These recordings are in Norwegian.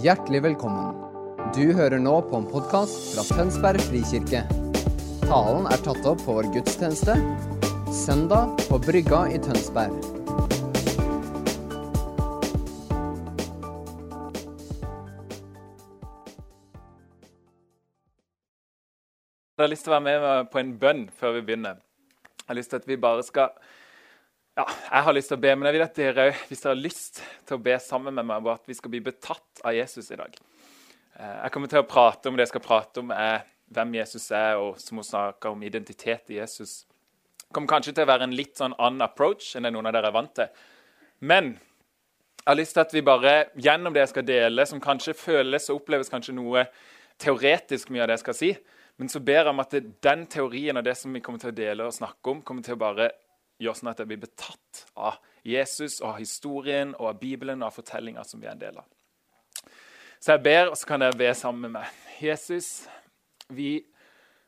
Hjertelig velkommen. Du hører nå på en podkast fra Tønsberg frikirke. Talen er tatt opp på vår gudstjeneste søndag på Brygga i Tønsberg. Jeg har lyst til å være med på en bønn før vi begynner. Jeg har lyst til at vi bare skal ja, Jeg har lyst til å be, men jeg vil at dere hvis dere har lyst til å be sammen med meg, at vi skal bli betatt av Jesus i dag. Eh, jeg kommer til å prate om det jeg skal prate om, er hvem Jesus er, og som hun snakker om identitet i Jesus. Det kommer kanskje til å være en litt sånn annen approach enn det noen av dere er vant til. Men jeg har lyst til at vi bare gjennom det jeg skal dele, som kanskje føles og oppleves kanskje noe teoretisk mye av det jeg skal si, men så ber jeg om at den teorien og det som vi kommer til å dele og snakke om, kommer til å bare gjør sånn at jeg blir betatt av Jesus og av historien og av Bibelen og av fortellinga som vi er en del av. Så jeg ber, og så kan dere be sammen med meg. Jesus, vi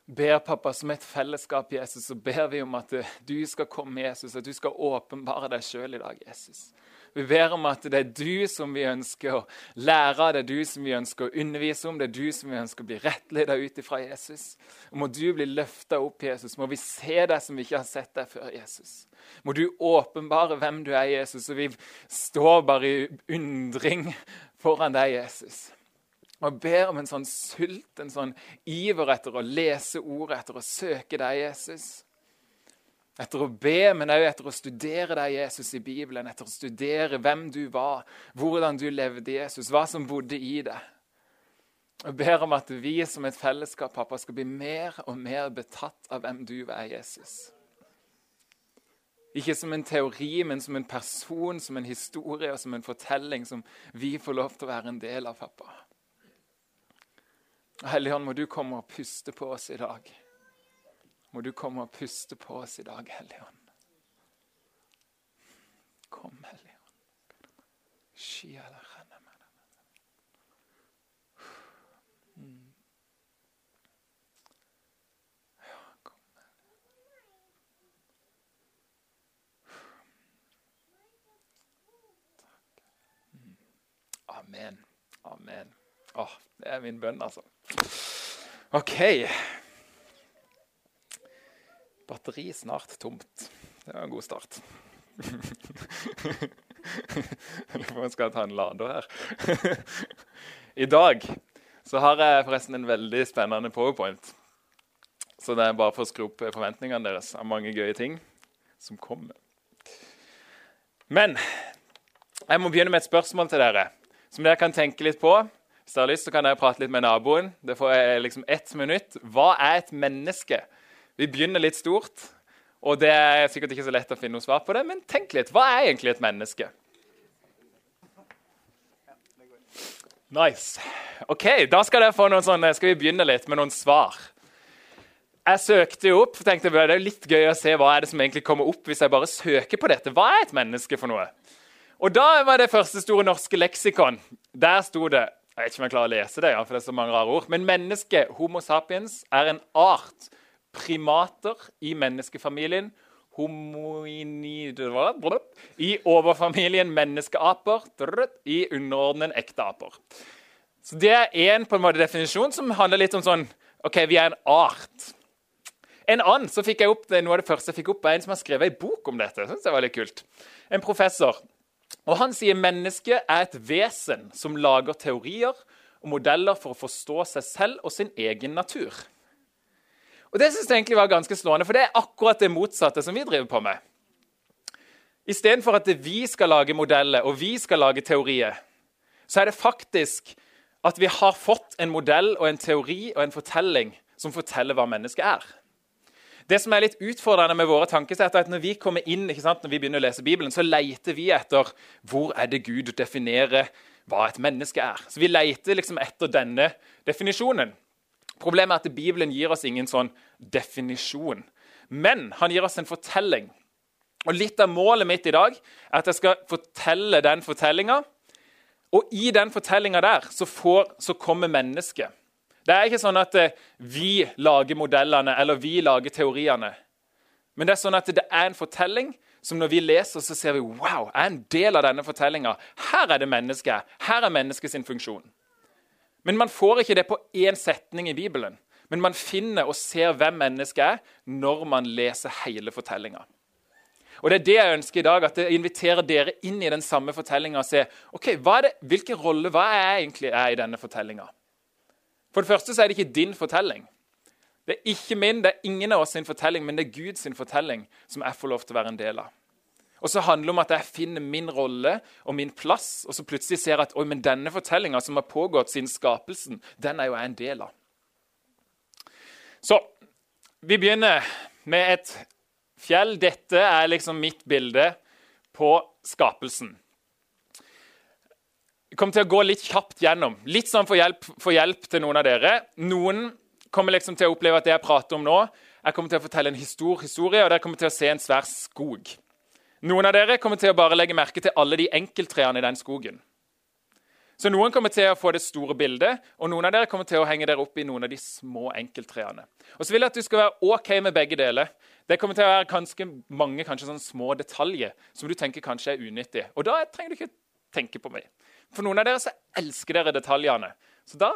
ber, pappa, som et fellesskap, Jesus, så ber vi om at du skal komme, Jesus, at du skal åpenbare deg sjøl i dag, Jesus. Vi ber om at det er du som vi ønsker å lære det er du som vi ønsker å undervise om, det er du som vi ønsker å bli rettledet ut ifra Jesus. Og Må du bli løfta opp, Jesus. Må vi se deg som vi ikke har sett deg før, Jesus. Må du åpenbare hvem du er, Jesus, og vi står bare i undring foran deg, Jesus. Og ber om en sånn sult, en sånn iver etter å lese ordet, etter å søke deg, Jesus. Etter å be, men òg etter å studere deg, Jesus, i Bibelen. Etter å studere hvem du var, hvordan du levde, Jesus, hva som bodde i deg. Jeg ber om at vi som et fellesskap pappa, skal bli mer og mer betatt av hvem du er, Jesus. Ikke som en teori, men som en person, som en historie og som en fortelling som vi får lov til å være en del av, pappa. Helligånd, må du komme og puste på oss i dag må du komme og puste på oss i dag, Hellige Ånd. Kom, Hellige Ånd. Mm. Ja, kom, mm. Amen. Amen. Åh, det er min bønn, altså. OK. Batteri snart tomt. Det var en god start. Lurer på om jeg skal ta en lader her. I dag så har jeg forresten en veldig spennende powerpoint. Så det er bare for å skru opp forventningene deres av mange gøye ting som kommer. Men jeg må begynne med et spørsmål til dere som dere kan tenke litt på. Hvis dere har lyst, så kan dere prate litt med naboen. Det får jeg liksom ett minutt. Hva er et menneske? Vi begynner litt stort, og det er sikkert ikke så lett å finne noe svar på det, men tenk litt. Hva er egentlig et menneske? Nice. Ok, Da skal, sånne, skal vi begynne litt med noen svar. Jeg søkte jo opp, tenkte det er litt gøy å se hva er det som egentlig kommer opp hvis jeg bare søker på dette. Hva er et menneske for noe? Og Da var det første store norske leksikon. Der sto det Jeg vet ikke om jeg klarer å lese det, ja, for det er så mange rare ord. Men menneske, Homo sapiens, er en art primater i menneskefamilien. homoinide I overfamilien menneskeaper. I underordnen ekte aper. Så Det er måte definisjon som handler litt om sånn OK, vi er en art. En annen så fikk jeg opp, det, noe av det første jeg fikk opp, er en som har skrevet en bok om dette. Synes jeg var litt kult. En professor. Og Han sier mennesket er et vesen som lager teorier og modeller for å forstå seg selv og sin egen natur. Og Det synes jeg egentlig var ganske slående, for det er akkurat det motsatte som vi driver på med. Istedenfor at vi skal lage modeller og vi skal lage teorier, så er det faktisk at vi har fått en modell og en teori og en fortelling som forteller hva mennesket er. Det som er litt utfordrende med våre tankesett, er at når vi kommer inn, når vi begynner å lese Bibelen, så leter vi etter hvor er det Gud definerer hva et menneske er. Så Vi leter liksom etter denne definisjonen. Problemet er at Bibelen gir oss ingen sånn definisjon. Men han gir oss en fortelling. Og Litt av målet mitt i dag er at jeg skal fortelle den fortellinga. Og i den fortellinga der så, får, så, kommer mennesket. Det er ikke sånn at eh, vi lager modellene eller vi lager teoriene. Men det er sånn at det er en fortelling som når vi leser, så ser vi wow, jeg er en del av denne fortellinga. Her er det mennesket. Her er mennesket sin funksjon. Men man får ikke det på én setning i Bibelen. Men man finner og ser hvem mennesket er, når man leser hele fortellinga. Og det er det jeg ønsker i dag, at jeg inviterer dere inn i den samme fortellinga og ser ok, det, hvilken rolle hva er jeg egentlig er i denne fortellinga. For det første så er det ikke din fortelling. Det er ikke min, det er ingen av oss sin fortelling, men det er Guds fortelling som jeg får lov til å være en del av. Og så handler det om at jeg finner min rolle og min plass, og så plutselig ser jeg at Oi, men denne fortellinga som har pågått siden skapelsen, den er jo jeg en del av. Så vi begynner med et fjell. Dette er liksom mitt bilde på skapelsen. Jeg kommer til å gå litt kjapt gjennom. Litt sånn for hjelp, for hjelp til noen av dere. Noen kommer liksom til å oppleve at det jeg prater om nå, jeg kommer til å fortelle en historie, og dere kommer til å se en svær skog. Noen av dere kommer til å bare legge merke til alle de enkelttrærne i den skogen. Så Noen kommer til å få det store bildet, og noen av dere kommer til å henge dere opp i noen av de små enkelttrærne. Og så vil jeg at du skal være OK med begge deler. Det kommer til å være ganske mange kanskje sånne små detaljer som du tenker kanskje er unyttige. Og da trenger du ikke tenke på meg. For noen av dere så elsker dere detaljene. Så da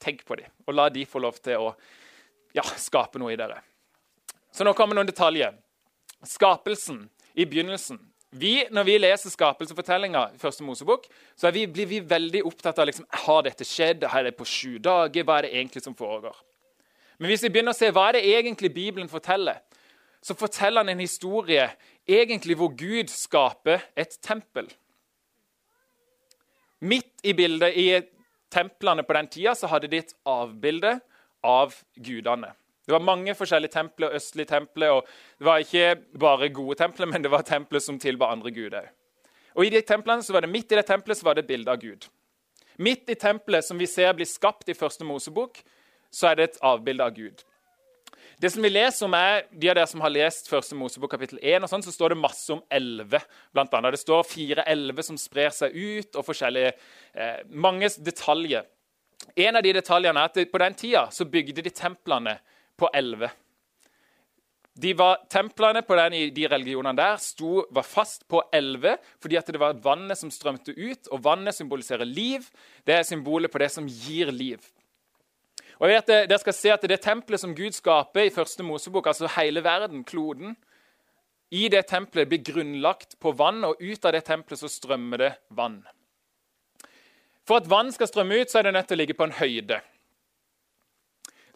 tenk på dem, og la de få lov til å ja, skape noe i dere. Så nå kommer noen detaljer. Skapelsen i begynnelsen. Vi, når vi leser skapelsesfortellinga i Første Mosebok, så vi, blir vi veldig opptatt av liksom, har dette skjedd, har det på sju dager, hva er det egentlig som foregår. Men hvis vi begynner å se hva er det egentlig Bibelen forteller, så forteller han en historie egentlig hvor Gud skaper et tempel. Midt i bildet i templene på den tida så hadde de et avbilde av gudene. Det var mange forskjellige templer, østlige templer, og det var ikke bare gode templer, men det var templer som tilba andre guder. Og i de templene så var det Midt i det tempelet så var det et bilde av Gud. Midt i tempelet som vi ser blir skapt i første Mosebok, så er det et avbilde av Gud. Det som vi leser om er, De av dere som har lest første Mosebok kapittel 1, og sånn, så står det masse om elver. Blant annet. Det står fire elver som sprer seg ut, og forskjellige, eh, mange detaljer. En av de detaljene er at på den tida så bygde de templene på elver. De var, templene på den, de religionene der sto, var fast på elver fordi det var vannet som strømte ut. Og vannet symboliserer liv. Det er symbolet på det som gir liv. Og jeg vet Dere skal se at det tempelet som Gud skaper i første Mosebok, altså hele verden, kloden I det tempelet blir grunnlagt på vann, og ut av det tempelet så strømmer det vann. For at vann skal strømme ut, så er det nødt til å ligge på en høyde.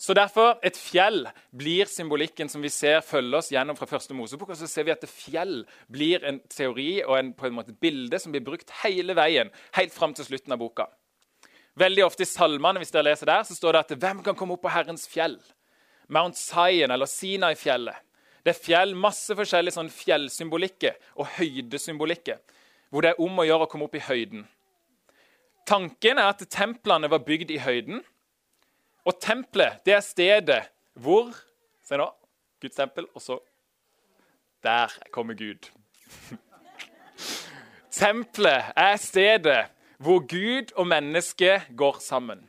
Så derfor, Et fjell blir symbolikken som vi ser følge oss gjennom fra første Mosebok. Og så ser vi at fjell blir en teori og en, på en måte bilde som blir brukt hele veien, helt fram til slutten av boka. Veldig ofte i salmene hvis dere leser der, så står det at 'Hvem kan komme opp på Herrens fjell?' Mount Zion eller Sinai-fjellet. Det er fjell, masse forskjellig sånn fjellsymbolikke og høydesymbolikke, hvor det er om å gjøre å komme opp i høyden. Tanken er at templene var bygd i høyden, og tempelet, det er stedet hvor Se nå. Guds tempel, og så Der kommer Gud. Tempelet er stedet hvor Gud og mennesket går sammen.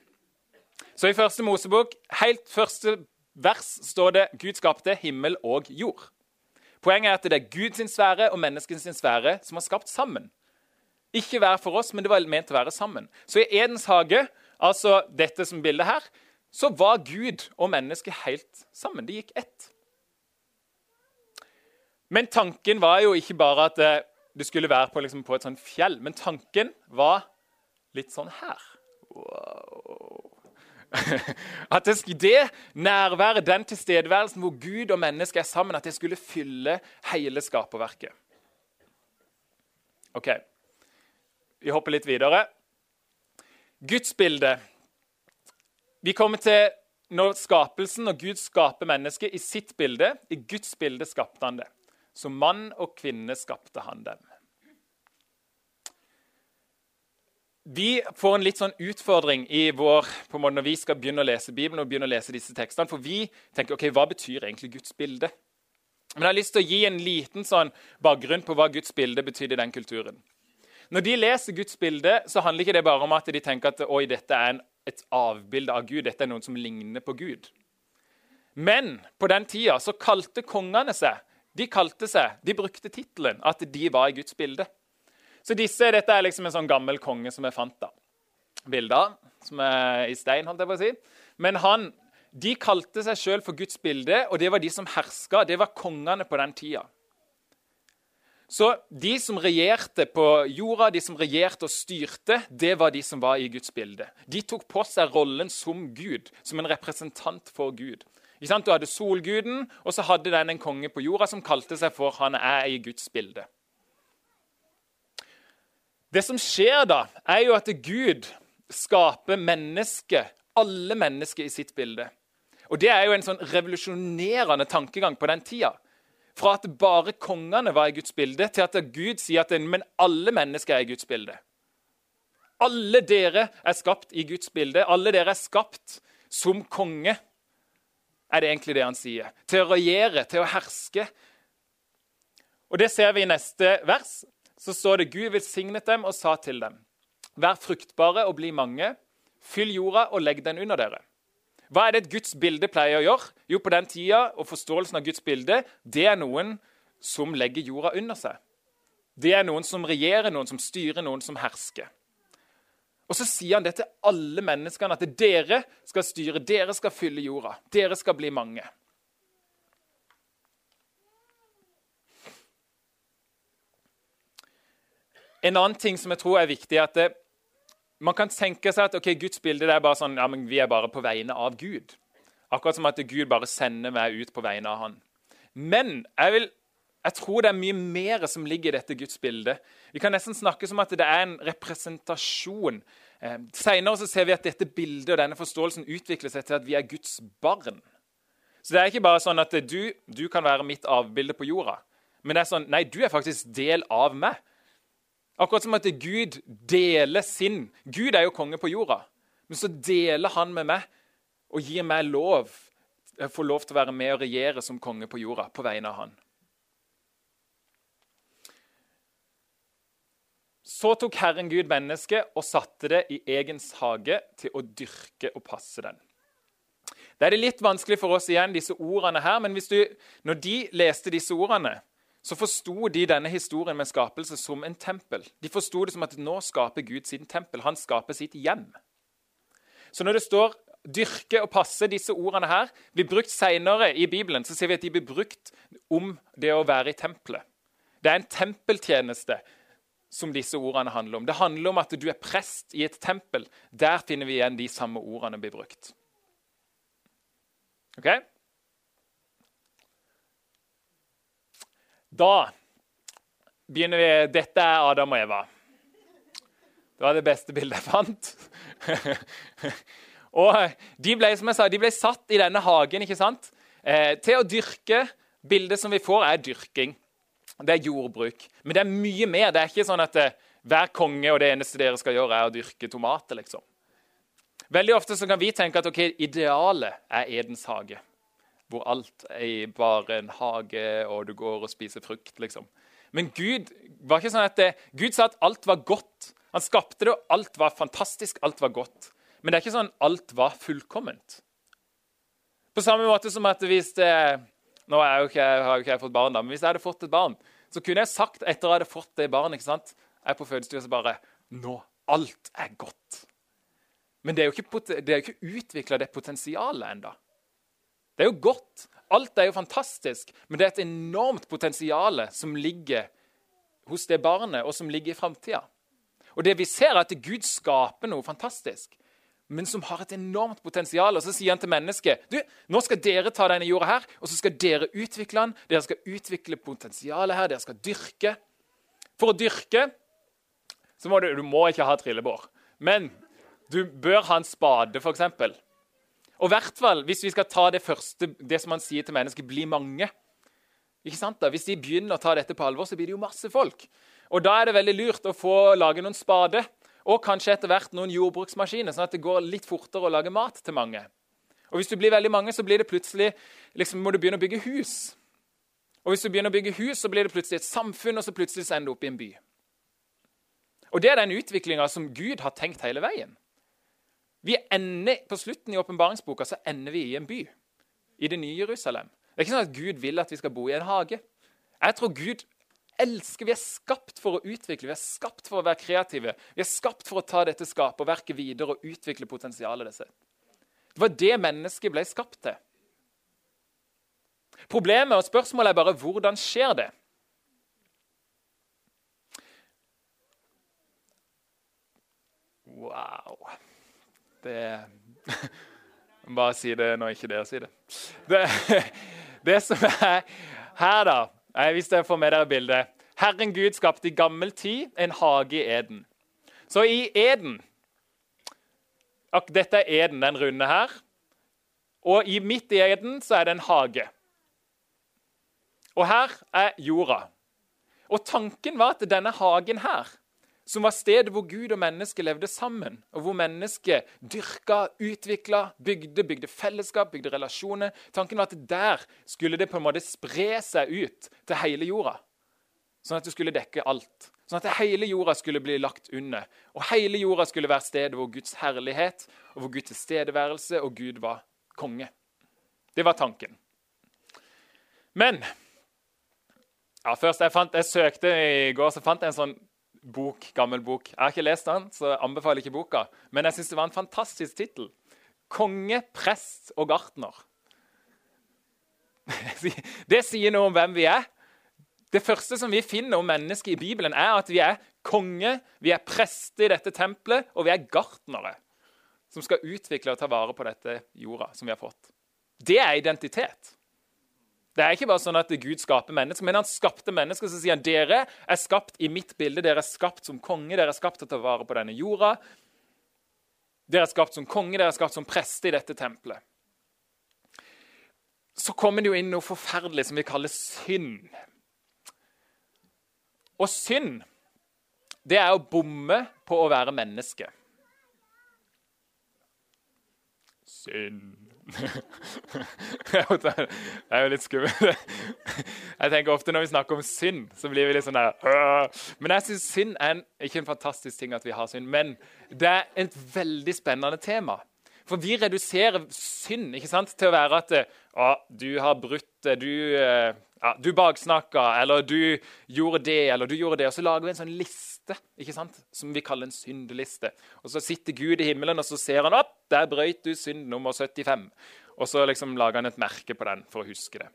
Så i første Mosebok, helt første vers, står det Gud skapte himmel og jord. Poenget er at det er Guds sfære og menneskens sfære som har skapt sammen. Ikke hver for oss, men det var ment å være sammen. Så i Edens hage, altså dette som bildet her, så var Gud og mennesket helt sammen. De gikk ett. Men tanken var jo ikke bare at eh, det skulle være på, liksom, på et sånt fjell. Men tanken var litt sånn her. Wow. At det, det nærværet, den tilstedeværelsen hvor Gud og mennesket er sammen, at det skulle fylle hele skaperverket. Ok, vi hopper litt videre. Gudsbildet vi kommer til når skapelsen og Gud skaper mennesket i sitt bilde. I Guds bilde skapte han det. Som mann og kvinne skapte han dem. Vi får en litt sånn utfordring i vår, på måte når vi skal begynne å lese Bibelen. og begynne å lese disse tekstene, For vi tenker ok, hva betyr egentlig Guds bilde? Men jeg har lyst til å gi en liten sånn bakgrunn på hva Guds bilde betydde i den kulturen. Når de leser Guds bilde, så handler ikke det bare om at de tenker at oi, dette er en et avbilde av Gud. Dette er noen som ligner på Gud. Men på den tida så kalte kongene seg De kalte seg, de brukte tittelen at de var i Guds bilde. Så disse, dette er liksom en sånn gammel konge som er fant da. bilder som er i stein. holdt jeg på å si. Men han, de kalte seg sjøl for Guds bilde, og det var de som herska. Det var kongene på den tida. Så de som regjerte på jorda, de som regjerte og styrte, det var de som var i Guds bilde. De tok på seg rollen som Gud, som en representant for Gud. Du hadde solguden, og så hadde den en konge på jorda som kalte seg for 'Han er i Guds bilde'. Det som skjer da, er jo at Gud skaper mennesket, alle mennesker, i sitt bilde. Og Det er jo en sånn revolusjonerende tankegang på den tida. Fra at bare kongene var i Guds bilde, til at Gud sier at men alle mennesker er i Guds bilde. Alle dere er skapt i Guds bilde. Alle dere er skapt som konge er det egentlig det han sier. Til å regjere, til å herske. Og Det ser vi i neste vers. Så står det Gud velsignet dem og sa til dem.: Vær fruktbare og bli mange. Fyll jorda og legg den under dere. Hva er det et Guds bilde pleier å gjøre? Jo, på den tida, og forståelsen av Guds bilde, det er noen som legger jorda under seg. Det er noen som regjerer, noen som styrer, noen som hersker. Og så sier han det til alle menneskene, at dere skal styre, dere skal fylle jorda. Dere skal bli mange. En annen ting som jeg tror er viktig, er at det, man kan tenke seg at okay, Guds bilde er bare sånn, ja, men vi er bare på vegne av Gud. Akkurat som at Gud bare sender meg ut på vegne av han. Men jeg vil jeg tror det er mye mer som ligger i dette Guds bilde. Vi kan nesten snakke som at det er en representasjon. Eh, Senere ser vi at dette bildet og denne forståelsen utvikler seg til at vi er Guds barn. Så det er ikke bare sånn at du, du kan være mitt avbilde på jorda. Men det er sånn, nei, du er faktisk del av meg. Akkurat som at Gud deler sin Gud er jo konge på jorda. Men så deler han med meg og gir meg lov. Jeg får lov til å være med og regjere som konge på jorda på vegne av han. Så tok Herren Gud mennesket og satte det i egens hage til å dyrke og passe den. Det er det litt vanskelig for oss igjen, disse ordene her, men du, når de leste disse ordene, så forsto de denne historien med skapelse som en tempel. De forsto det som at nå skaper Gud sin tempel. Han skaper sitt hjem. Så når det står 'dyrke og passe', disse ordene her blir brukt senere i Bibelen, så ser vi at de blir brukt om det å være i tempelet. Det er en tempeltjeneste som disse ordene handler om. Det handler om at du er prest i et tempel. Der finner vi igjen de samme ordene blir brukt. Ok? Da begynner vi Dette er Adam og Eva. Det var det beste bildet jeg fant. og de ble, som jeg sa, de ble satt i denne hagen ikke sant? Eh, til å dyrke. Bildet som vi får, er dyrking det er jordbruk. Men det er mye mer. Det er ikke sånn at eh, hver konge og det eneste dere skal gjøre, er å dyrke tomater. liksom. Veldig ofte så kan vi tenke at okay, idealet er Edens hage. Hvor alt er bare en hage, og du går og spiser frukt. liksom. Men Gud var ikke sånn at det, Gud sa at alt var godt. Han skapte det, og alt var fantastisk, alt var godt. Men det er ikke sånn at alt var fullkomment. På samme måte som at hvis det, Nå har jo ikke, har jo ikke jeg fått barn, da, men hvis jeg hadde fått et barn, så kunne jeg sagt etter at jeg hadde fått det barnet ikke sant? Jeg er på fødestua så bare Nå, alt er godt. Men det er jo ikke, det ikke utvikla det potensialet enda. Det er jo godt. Alt er jo fantastisk, men det er et enormt potensial som ligger hos det barnet, og som ligger i framtida. Og det vi ser, er at Gud skaper noe fantastisk men som har et enormt potensial. Og Så sier han til mennesket du, nå skal dere ta denne jorda her, og så skal dere utvikle den. Dere skal utvikle potensialet her, dere skal dyrke. For å dyrke så må du, du må ikke ha trillebår, men du bør ha en spade, f.eks. Og i hvert fall hvis vi skal ta det første, det som han sier til mennesket, bli mange. Ikke sant da? Hvis de begynner å ta dette på alvor, så blir det jo masse folk. Og Da er det veldig lurt å få lage noen spade og kanskje etter hvert noen jordbruksmaskiner, sånn at det går litt fortere å lage mat til mange. Og Hvis du blir veldig mange, så blir det plutselig, liksom, må du begynne å bygge hus. Og hvis du begynner å bygge hus, så blir det plutselig et samfunn, og så plutselig så ender du opp i en by. Og Det er den utviklinga som Gud har tenkt hele veien. Vi ender, På slutten i åpenbaringsboka så ender vi i en by, i det nye Jerusalem. Det er ikke sånn at Gud vil at vi skal bo i en hage. Jeg tror Gud elsker, vi er skapt for å utvikle, vi er skapt for å være kreative. Vi er skapt for å ta dette skaperverket videre og utvikle potensialet det. Det var det mennesket ble skapt til. Problemet og spørsmålet er bare hvordan skjer det? Wow. Det Bare si det når ikke dere sier det. det. Det som er her, da Hvis dere får med dere bildet Herren Gud skapte i gammel tid en hage i Eden. Så i Eden Dette er Eden, den runde her. Og i midt i Eden så er det en hage. Og her er jorda. Og tanken var at denne hagen her som var stedet hvor Gud og mennesket levde sammen, og hvor mennesket dyrka, utvikla, bygde, bygde fellesskap, bygde relasjoner. Tanken var at der skulle det på en måte spre seg ut til hele jorda. Sånn at det skulle dekke alt. Sånn at hele jorda skulle bli lagt under. Og hele jorda skulle være stedet hvor Guds herlighet og hvor Guds tilstedeværelse og Gud var konge. Det var tanken. Men ja, først jeg, fant, jeg søkte i går, så fant jeg en sånn bok, gammel bok. Jeg har ikke lest den, så jeg anbefaler ikke boka. Men jeg syns det var en fantastisk tittel. 'Konge, prest og gartner'. Det sier noe om hvem vi er. Det første som vi finner om mennesket i Bibelen, er at vi er konge, vi er prester i dette tempelet, og vi er gartnere som skal utvikle og ta vare på dette jorda som vi har fått. Det er identitet. Det er ikke bare sånn at Gud skaper mennesker, men han skapte mennesker. Så sier han dere er skapt i mitt bilde, dere er skapt som konge, dere er skapt til å ta vare på denne jorda. Dere er skapt som konge, dere er skapt som preste i dette tempelet. Så kommer det jo inn noe forferdelig som vi kaller synd. Og synd, det er å bomme på å være menneske. Synd det er jo litt skummelt. Jeg tenker ofte Når vi snakker om synd, så blir vi litt sånn der Men jeg syns synd er en, ikke en fantastisk ting at vi har synd, men det er et veldig spennende tema. For vi reduserer synd ikke sant, til å være at å, du har brutt du, eh, ja, du baksnakka, eller du gjorde det, eller du gjorde det. Og så lager vi en sånn liste ikke sant? som vi kaller en syndeliste. Og så sitter Gud i himmelen, og så ser han opp, der brøyt du synd nummer 75. Og så liksom lager han et merke på den for å huske det.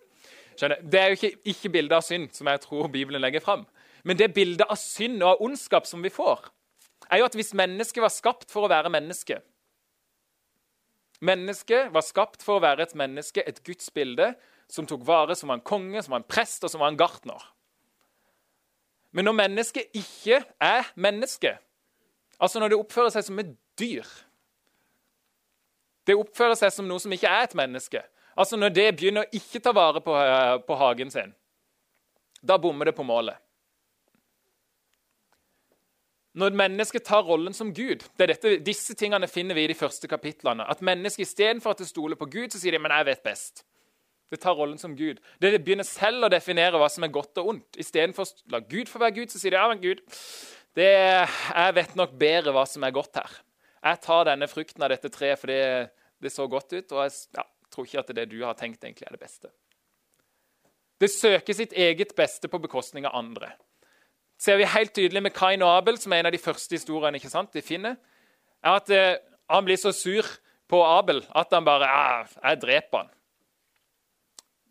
Skjønner? Det er jo ikke, ikke bildet av synd som jeg tror Bibelen legger fram. Men det bildet av synd og av ondskap som vi får, er jo at hvis mennesket var skapt for å være menneske Mennesket var skapt for å være et menneske, et Guds bilde, som tok vare, som var en konge, som var en prest og som var en gartner. Men når mennesket ikke er menneske, altså når det oppfører seg som et dyr Det oppfører seg som noe som ikke er et menneske. Altså Når det begynner å ikke ta vare på, eh, på hagen sin, da bommer det på målet. Når mennesket tar rollen som Gud det er dette, Disse tingene finner vi i de første kapitlene. At mennesket istedenfor at det stoler på Gud, så sier de men jeg vet best. Det tar rollen som Gud. Det de begynner selv å definere hva som er godt og ondt. Istedenfor å la Gud få være Gud, så sier de ja, men Gud, det, jeg vet nok bedre hva som er godt her. Jeg tar denne frukten av dette treet fordi det så godt ut, og jeg ja, tror ikke at det du har tenkt, egentlig er det beste. Det søker sitt eget beste på bekostning av andre. ser vi helt tydelig med Kain og Abel, som er en av de første historiene ikke sant, de finner, er at eh, han blir så sur på Abel at han bare ja, 'Jeg dreper han'.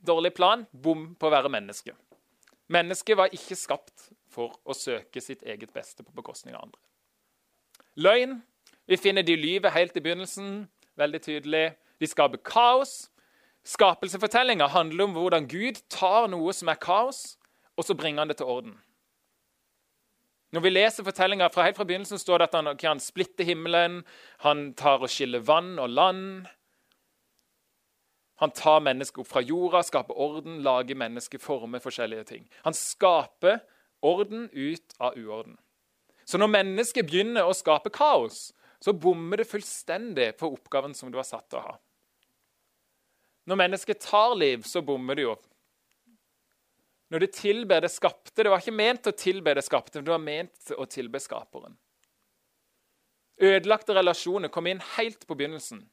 Dårlig plan, bom på å være menneske. Mennesket var ikke skapt for å søke sitt eget beste på bekostning av andre. Løgn. Vi finner de lyver helt i begynnelsen. Veldig tydelig. De skaper kaos. Skapelsefortellinga handler om hvordan Gud tar noe som er kaos, og så bringer han det til orden. Når vi leser fortellinga fra helt fra begynnelsen, står det at han okay, han splitter himmelen, han tar og skiller vann og land. Han tar mennesket opp fra jorda, skaper orden, lager mennesket, former forskjellige ting. Han skaper orden ut av uorden. Så når mennesket begynner å skape kaos, så bommer det fullstendig på oppgaven som du har satt til å ha. Når mennesket tar liv, så bommer det jo. Når det tilber det skapte Det var ikke ment å tilbe det skapte, men det var ment å tilbe skaperen. Ødelagte relasjoner kom inn helt på begynnelsen.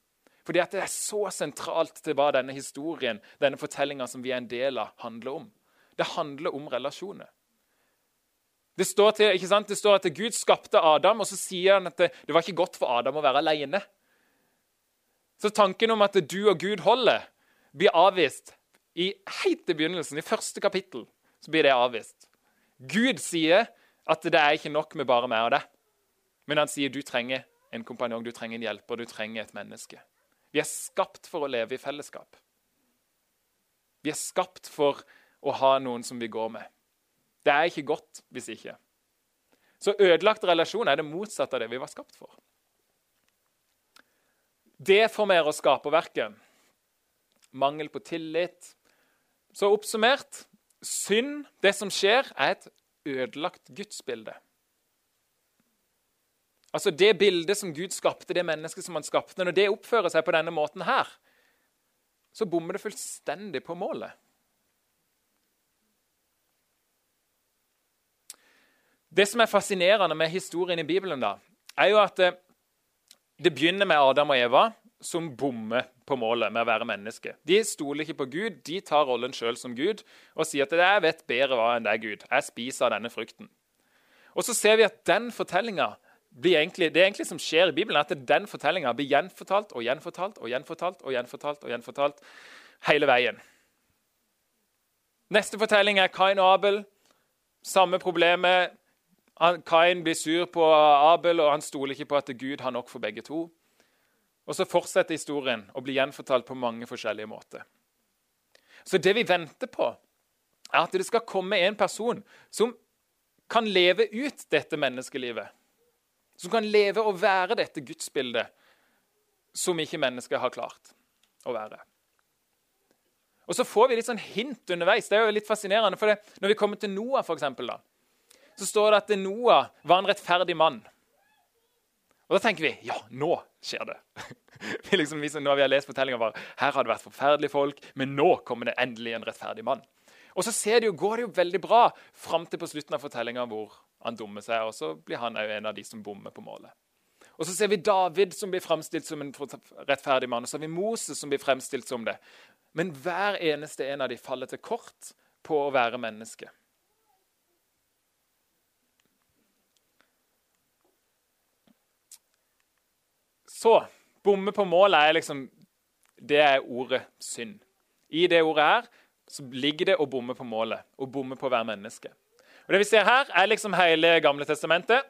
Fordi at det er så sentralt til hva denne historien, denne fortellinga som vi er en del av, handler om. Det handler om relasjoner. Det står, til, ikke sant? det står at Gud skapte Adam, og så sier han at det, det var ikke godt for Adam å være alene. Så tanken om at du og Gud holder, blir avvist i helt i begynnelsen, i første kapittel. så blir det avvist. Gud sier at det er ikke nok med bare meg og deg. Men han sier du trenger en kompanjong, du trenger en hjelper, du trenger et menneske. Vi er skapt for å leve i fellesskap. Vi er skapt for å ha noen som vi går med. Det er ikke godt hvis ikke. Så ødelagte relasjoner er det motsatte av det vi var skapt for. Det formerer skaperverket. Mangel på tillit. Så oppsummert synd, det som skjer, er et ødelagt gudsbilde. Altså Det bildet som Gud skapte, det mennesket som han skapte, når det oppfører seg på denne måten her, så bommer det fullstendig på målet. Det som er fascinerende med historien i Bibelen, da, er jo at det, eh, det begynner med Adam og Eva, som bommer på målet med å være menneske. De stoler ikke på Gud, de tar rollen sjøl som Gud og sier at 'jeg vet bedre hva enn er Gud'. Jeg spiser av denne frukten. Og så ser vi at den fortellinga egentlig, det egentlig som skjer i Bibelen, er at den fortellinga blir gjenfortalt og gjenfortalt og gjenfortalt og gjenfortalt og gjenfortalt hele veien. Neste fortelling er Kain og Abel. Samme problemet. Kain blir sur på Abel, og han stoler ikke på at Gud har nok for begge to. Og Så fortsetter historien å bli gjenfortalt på mange forskjellige måter. Så det vi venter på, er at det skal komme en person som kan leve ut dette menneskelivet som kan leve og være dette gudsbildet som ikke mennesket har klart å være. Og Så får vi litt sånn hint underveis. Det er jo litt fascinerende, for det, Når vi kommer til Noah, for eksempel, da, så står det at Noah var en rettferdig mann. Og Da tenker vi ja, nå skjer det. vi liksom, når vi har lest fortellinga vår, her har det vært forferdelige folk, men nå kommer det endelig en rettferdig mann. Og så det jo, går det jo veldig bra fram til på slutten av fortellinga hvor han dummer seg, og så blir han òg en av de som bommer på målet. Og Så ser vi David som blir fremstilt som en rettferdig mann, og så har vi Moses som blir fremstilt som det. Men hver eneste en av de faller til kort på å være menneske. Så bomme på målet er liksom Det er ordet synd. I det ordet her ligger det å bomme på målet, å bomme på være menneske. Og Det vi ser her, er liksom hele Gamle testamentet.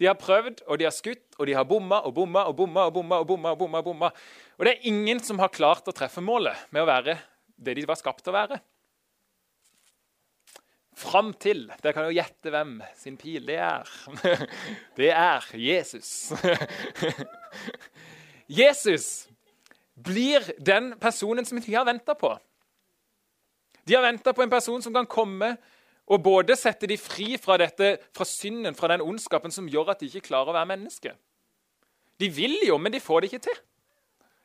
De har prøvd, og de har skutt, og de har bomma og bomma og bomma. Og bomma og bomma og bomma, og bomma. Og det er ingen som har klart å treffe målet med å være det de var skapt til å være. Fram til Dere kan jo gjette hvem sin pil det er. Det er Jesus. Jesus blir den personen som de har venta på. De har venta på en person som kan komme og både sette de fri fra, dette, fra synden, fra den ondskapen som gjør at de ikke klarer å være menneske. De vil jo, men de får det ikke til.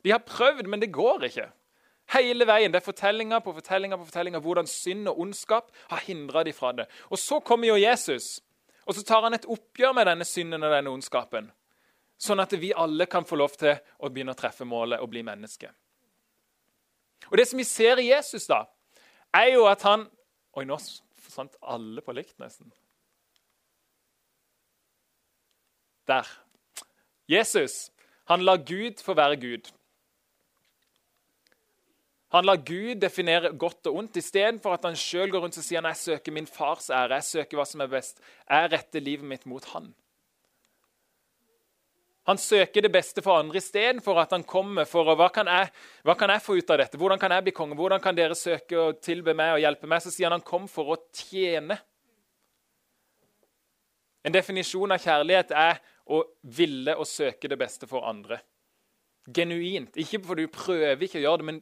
De har prøvd, men det går ikke. Hele veien. Det er fortellinger på fortellinger på fortellinger hvordan synd og ondskap har hindra de fra det. Og så kommer jo Jesus, og så tar han et oppgjør med denne synden og denne ondskapen. Sånn at vi alle kan få lov til å begynne å treffe målet og bli menneske. Og Det som vi ser i Jesus, da, er jo at han Oi, nå forsvant alle på likt, nesten. Der. Jesus han lar Gud få være Gud. Han lar Gud definere godt og ondt, istedenfor at han sjøl går rundt og sier jeg søker min fars ære, jeg søker hva som er best. Jeg retter livet mitt mot han. Han søker det beste for andre istedenfor at han kommer for å, hva kan, jeg, hva kan jeg få ut av dette? Hvordan kan jeg bli konge? Hvordan kan dere søke å tilbe meg og hjelpe meg? Så sier han han kom for å tjene. En definisjon av kjærlighet er å ville og søke det beste for andre. Genuint. Ikke fordi du prøver ikke å gjøre det, men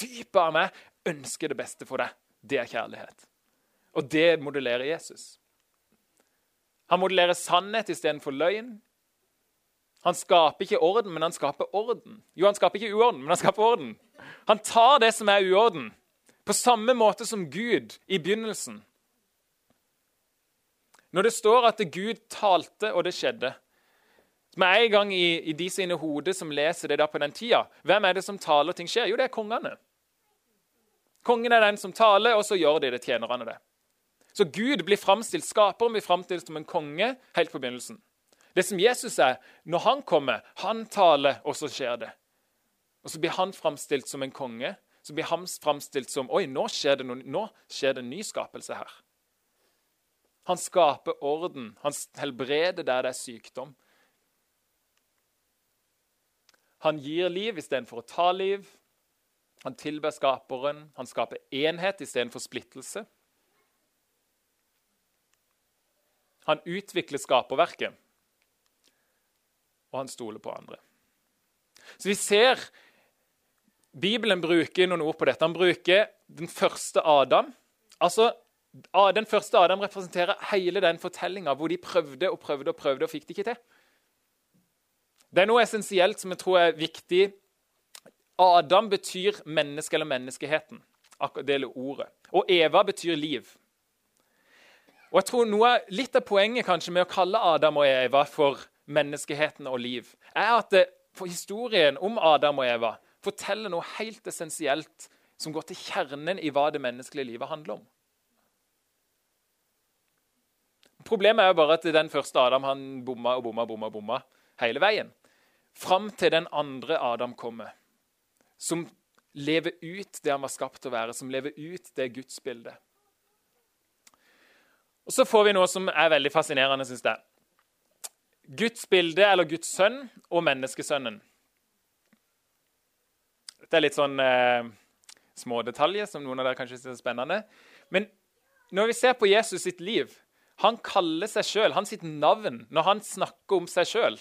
dypet av meg ønsker det beste for deg. Det er kjærlighet. Og det modellerer Jesus. Han modellerer sannhet istedenfor løgn. Han skaper ikke orden, men han skaper orden. Jo, han skaper ikke uorden, men han skaper orden. Han tar det som er uorden, på samme måte som Gud i begynnelsen. Når det står at Gud talte, og det skjedde Med en gang i, i de sine hoder som leser det da på den tida, hvem er det som taler, og ting skjer? Jo, det er kongene. Kongen er den som taler, og så gjør de det, tjenerne det. Så Gud blir framstilt, skaperen blir framstilt som en konge helt på begynnelsen. Det som Jesus er, når han kommer, han taler, og så skjer det. Og så blir han framstilt som en konge. Så blir han framstilt som Oi, nå skjer det, noe, nå skjer det en ny skapelse her. Han skaper orden. Han helbreder der det er sykdom. Han gir liv istedenfor å ta liv. Han tilber skaperen. Han skaper enhet istedenfor splittelse. Han utvikler skaperverket, og han stoler på andre. Så vi ser Bibelen bruker noen ord på dette. Han bruker den første Adam. Altså, Den første Adam representerer hele den fortellinga hvor de prøvde og prøvde og prøvde og fikk det ikke til. Det er noe essensielt som jeg tror er viktig. Adam betyr menneske eller menneskeheten. Det ordet. Og Eva betyr liv. Og jeg tror noe, Litt av poenget kanskje med å kalle Adam og Eva for menneskeheten og liv, er at det, for historien om Adam og Eva forteller noe helt essensielt som går til kjernen i hva det menneskelige livet handler om. Problemet er jo bare at den første Adam han bomma og bomma bomma, bomma hele veien. Fram til den andre Adam kommer, som lever ut det han var skapt til å være, som lever ut det gudsbildet. Og Så får vi noe som er veldig fascinerende, syns jeg. Guds bilde, eller Guds sønn, og menneskesønnen. Dette er litt sånn eh, smådetaljer som noen av dere kanskje syns er spennende. Men når vi ser på Jesus sitt liv Han kaller seg sjøl, hans sitt navn, når han snakker om seg sjøl,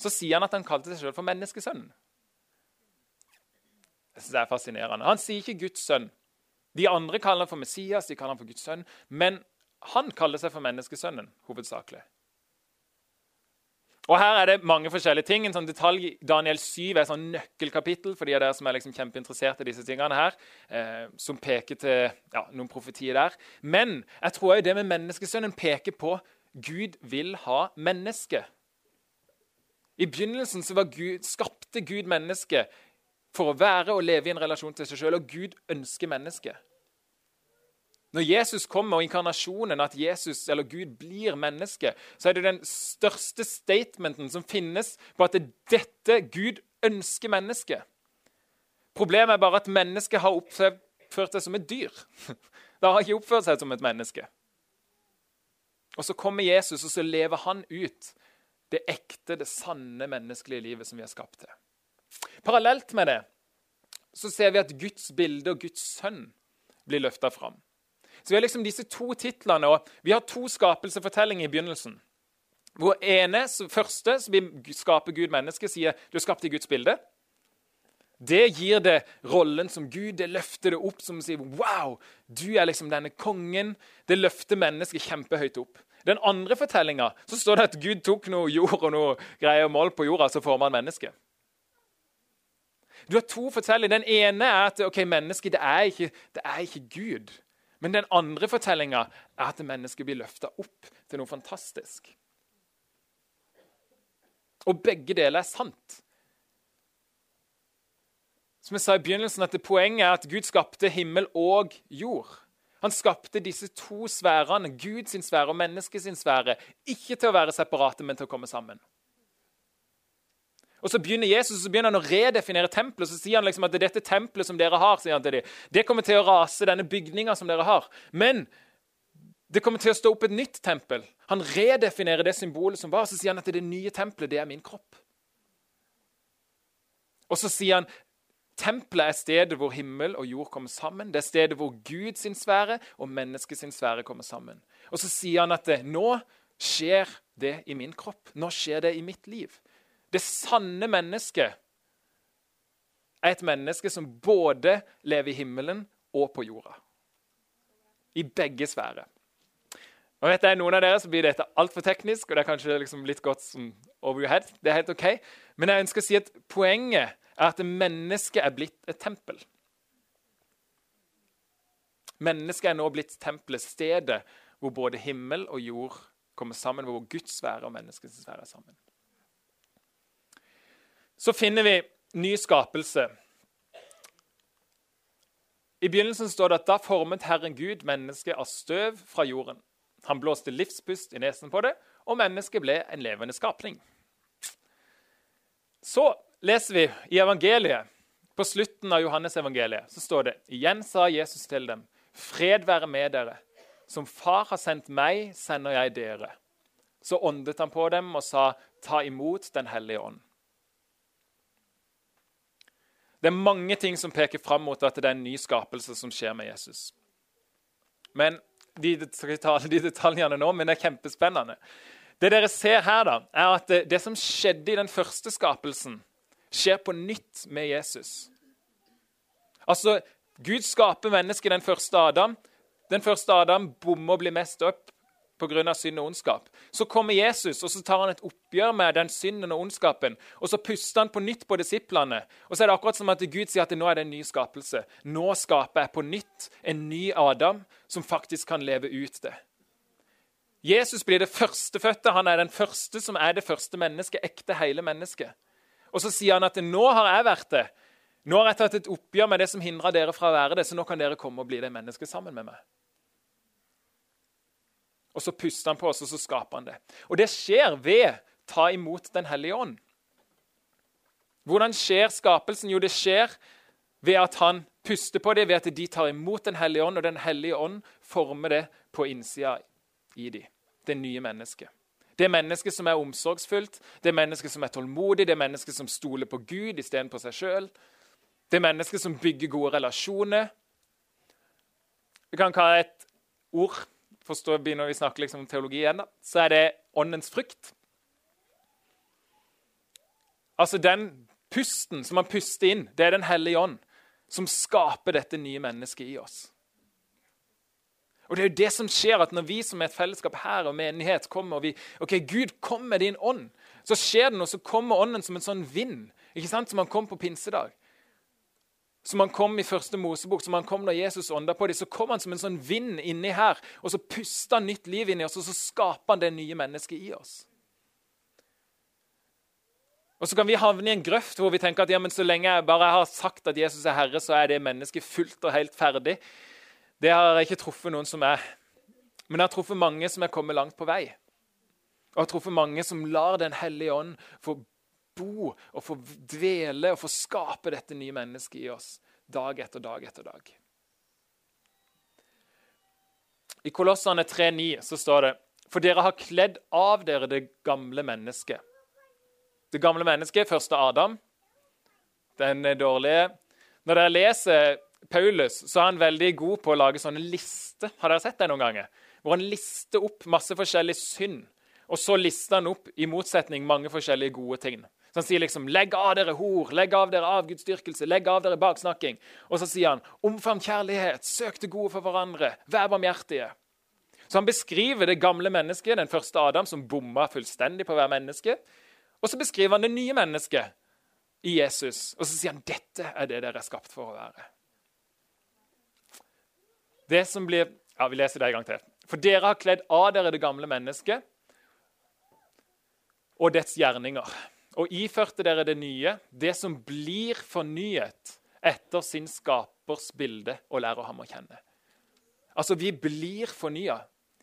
så sier han at han kalte seg sjøl for menneskesønnen. Jeg synes det er fascinerende. Han sier ikke Guds sønn. De andre kaller han for Messias, de kaller han for Guds sønn. Men han kaller seg for menneskesønnen hovedsakelig. Og Her er det mange forskjellige ting. En sånn detalj, Daniel 7 er et sånn nøkkelkapittel for de av dere som er liksom kjempeinteressert i disse tingene her, eh, som peker til ja, noen profetier der. Men jeg tror det med menneskesønnen peker på Gud vil ha menneske. I begynnelsen så Gud, skapte Gud mennesket for å være og leve i en relasjon til seg sjøl, og Gud ønsker mennesket. Når Jesus kommer, og inkarnasjonen, at Jesus eller Gud blir menneske, så er det den største statementen som finnes på at det er dette Gud ønsker mennesket. Problemet er bare at mennesket har oppført seg som et dyr. Det har ikke oppført seg som et menneske. Og Så kommer Jesus, og så lever han ut det ekte, det sanne menneskelige livet som vi er skapt til. Parallelt med det så ser vi at Guds bilde og Guds sønn blir løfta fram. Så Vi har liksom disse to titlene, og vi har to skapelsefortellinger i begynnelsen. Hvor ene, første, som skaper Gud menneske, sier du er skapt i Guds bilde. Det gir det rollen som Gud, det løfter det opp som sier wow, du er liksom denne kongen. Det løfter mennesket kjempehøyt opp. Den andre fortellinga står det at Gud tok noe jord og noe greier mål på jorda, så forma han mennesket. Du har to fortellinger. Den ene er at ok, mennesket det det er ikke Gud. Men den andre fortellinga er at mennesket blir løfta opp til noe fantastisk. Og begge deler er sant. Som jeg sa i begynnelsen, at Poenget er at Gud skapte himmel og jord. Han skapte disse to sfærene, Guds sfære og menneskets sfære, ikke til å være separate, men til å komme sammen. Og Så begynner Jesus så begynner han å redefinere tempelet. Så sier han liksom at det er dette tempelet som dere har, sier han til dem. Det kommer til å rase, denne bygninga som dere har. Men det kommer til å stå opp et nytt tempel. Han redefinerer det symbolet som var. Så sier han at det nye tempelet, det er min kropp. Og så sier han tempelet er stedet hvor himmel og jord kommer sammen. Det er stedet hvor Guds sfære og menneskets sfære kommer sammen. Og så sier han at det, nå skjer det i min kropp. Nå skjer det i mitt liv. Det sanne mennesket er et menneske som både lever i himmelen og på jorda. I begge sfærer. Og vet jeg, Noen av dere så blir dette altfor teknisk, og det er kanskje liksom litt godt som over your head. Det er helt ok. Men jeg ønsker å si at poenget er at mennesket er blitt et tempel. Mennesket er nå blitt tempelet, stedet hvor både himmel og jord kommer sammen, hvor Guds sfære og menneskets sfære er sammen. Så finner vi ny skapelse. I begynnelsen står det at da formet Herren Gud mennesket av støv fra jorden. Han blåste livspust i nesen på det, og mennesket ble en levende skapning. Så leser vi i evangeliet, på slutten av Johannes evangeliet, så står det Igjen sa Jesus til dem, Fred være med dere. Som Far har sendt meg, sender jeg dere. Så åndet han på dem og sa, Ta imot Den hellige ånd. Det er mange ting som peker fram mot at det er en ny skapelse som skjer med Jesus. Men de, de detaljene nå, men det er kjempespennende. Det dere ser her, da, er at det, som skjedde i den første skapelsen, skjer på nytt med Jesus. Altså, Gud skaper mennesket i den første Adam. Den første Adam bommer og blir mest opp pga. synd og ondskap. Så kommer Jesus og så tar han et oppgjør med den synden og ondskapen. Og så puster han på nytt på disiplene. Og så er det akkurat som at Gud sier at nå er det en ny skapelse. Nå skaper jeg på nytt en ny Adam som faktisk kan leve ut det. Jesus blir det førstefødte. Han er den første som er det første mennesket, ekte hele mennesket. Og så sier han at nå har jeg vært det. Nå har jeg tatt et oppgjør med det som hindrer dere fra å være det, så nå kan dere komme og bli det mennesket sammen med meg. Og så puster han på oss, og så skaper han det. Og det skjer ved ta imot Den hellige ånd. Hvordan skjer skapelsen? Jo, det skjer ved at han puster på det, ved at de tar imot Den hellige ånd, og Den hellige ånd former det på innsida i dem. Det nye mennesket. Det mennesket som er omsorgsfullt, det mennesket som er tålmodig, det mennesket som stoler på Gud istedenfor seg sjøl. Det mennesket som bygger gode relasjoner. Vi kan kalle et ord forstår, begynner vi å snakke liksom om teologi igjen, da, så er det åndens frukt. Altså den pusten som man puster inn, det er Den hellige ånd som skaper dette nye mennesket i oss. Og det er jo det som skjer, at Når vi som er et fellesskap her og menighet kommer og vi, ok, Gud, kom med din ånd, så skjer det noe, så kommer ånden som en sånn vind. ikke sant, Som han kom på pinsedag. Som han kom i første Mosebok, som han kom når Jesus ånda på dem, så kom han som en sånn vind inni her, og så pusta han nytt liv inni oss, og så skaper han det nye mennesket i oss. Og Så kan vi havne i en grøft hvor vi tenker at ja, men så lenge jeg bare har sagt at Jesus er Herre, så er det mennesket fullt og helt ferdig. Det har jeg ikke truffet noen som er. Men jeg har truffet mange som er kommet langt på vei. Og jeg har truffet mange som lar Den hellige ånd få bo og få dvele og få skape dette nye mennesket i oss dag etter dag etter dag. I Kolossene 3,9 så står det For dere har kledd av dere det gamle mennesket. Det gamle mennesket, første Adam, den dårlige. Når dere leser Paulus, så er han veldig god på å lage sånne lister. Har dere sett det noen ganger? Hvor han lister opp masse forskjellig synd. Og så lister han opp i motsetning mange forskjellige gode ting. Så han sier liksom 'legg av dere hor', 'legg av dere avgudsdyrkelse', 'legg av dere baksnakking'. Og så sier han 'omfavn kjærlighet', 'søk det gode for hverandre', 'vær barmhjertige'. Så han beskriver det gamle mennesket, den første Adam, som bomma fullstendig på være menneske. Og så beskriver han det nye mennesket i Jesus, og så sier han 'dette er det dere er skapt for å være'. Det som blir Ja, vi leser det en gang til. For dere har kledd av dere det gamle mennesket og dets gjerninger og iførte dere det nye, det som blir fornyet etter sin skapers bilde, og lærer ham å kjenne. Altså, vi blir fornya.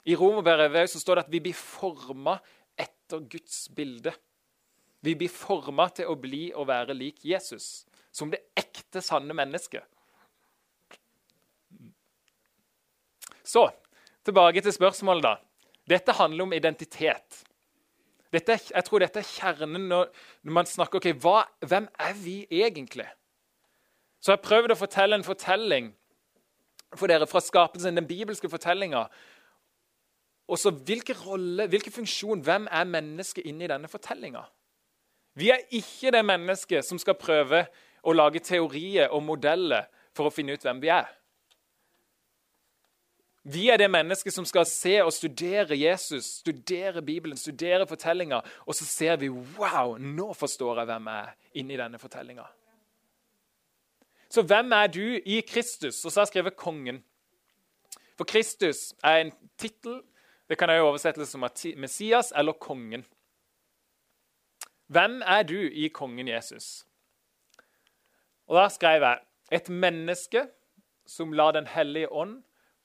I Romerbrevet står det at vi blir forma etter Guds bilde. Vi blir forma til å bli og være lik Jesus, som det ekte, sanne mennesket. Så tilbake til spørsmålet, da. Dette handler om identitet. Dette, jeg tror dette er kjernen når, man snakker ok, hva, Hvem er vi egentlig? Så jeg har prøvd å fortelle en fortelling for dere fra skapelsen, den bibelske fortellinga. Og så hvilken rolle, hvilken funksjon, hvem er mennesket inni denne fortellinga? Vi er ikke det mennesket som skal prøve å lage teorier og modeller for å finne ut hvem vi er. Vi er det mennesket som skal se og studere Jesus, studere Bibelen, studere fortellinga, og så ser vi wow, nå forstår jeg hvem jeg er inni denne fortellinga. Så hvem er du i Kristus? Og så har jeg skrevet kongen. For Kristus er en tittel. Det kan jeg oversette som Messias eller kongen. Hvem er du i kongen Jesus? Og Da skrev jeg et menneske som lar Den hellige ånd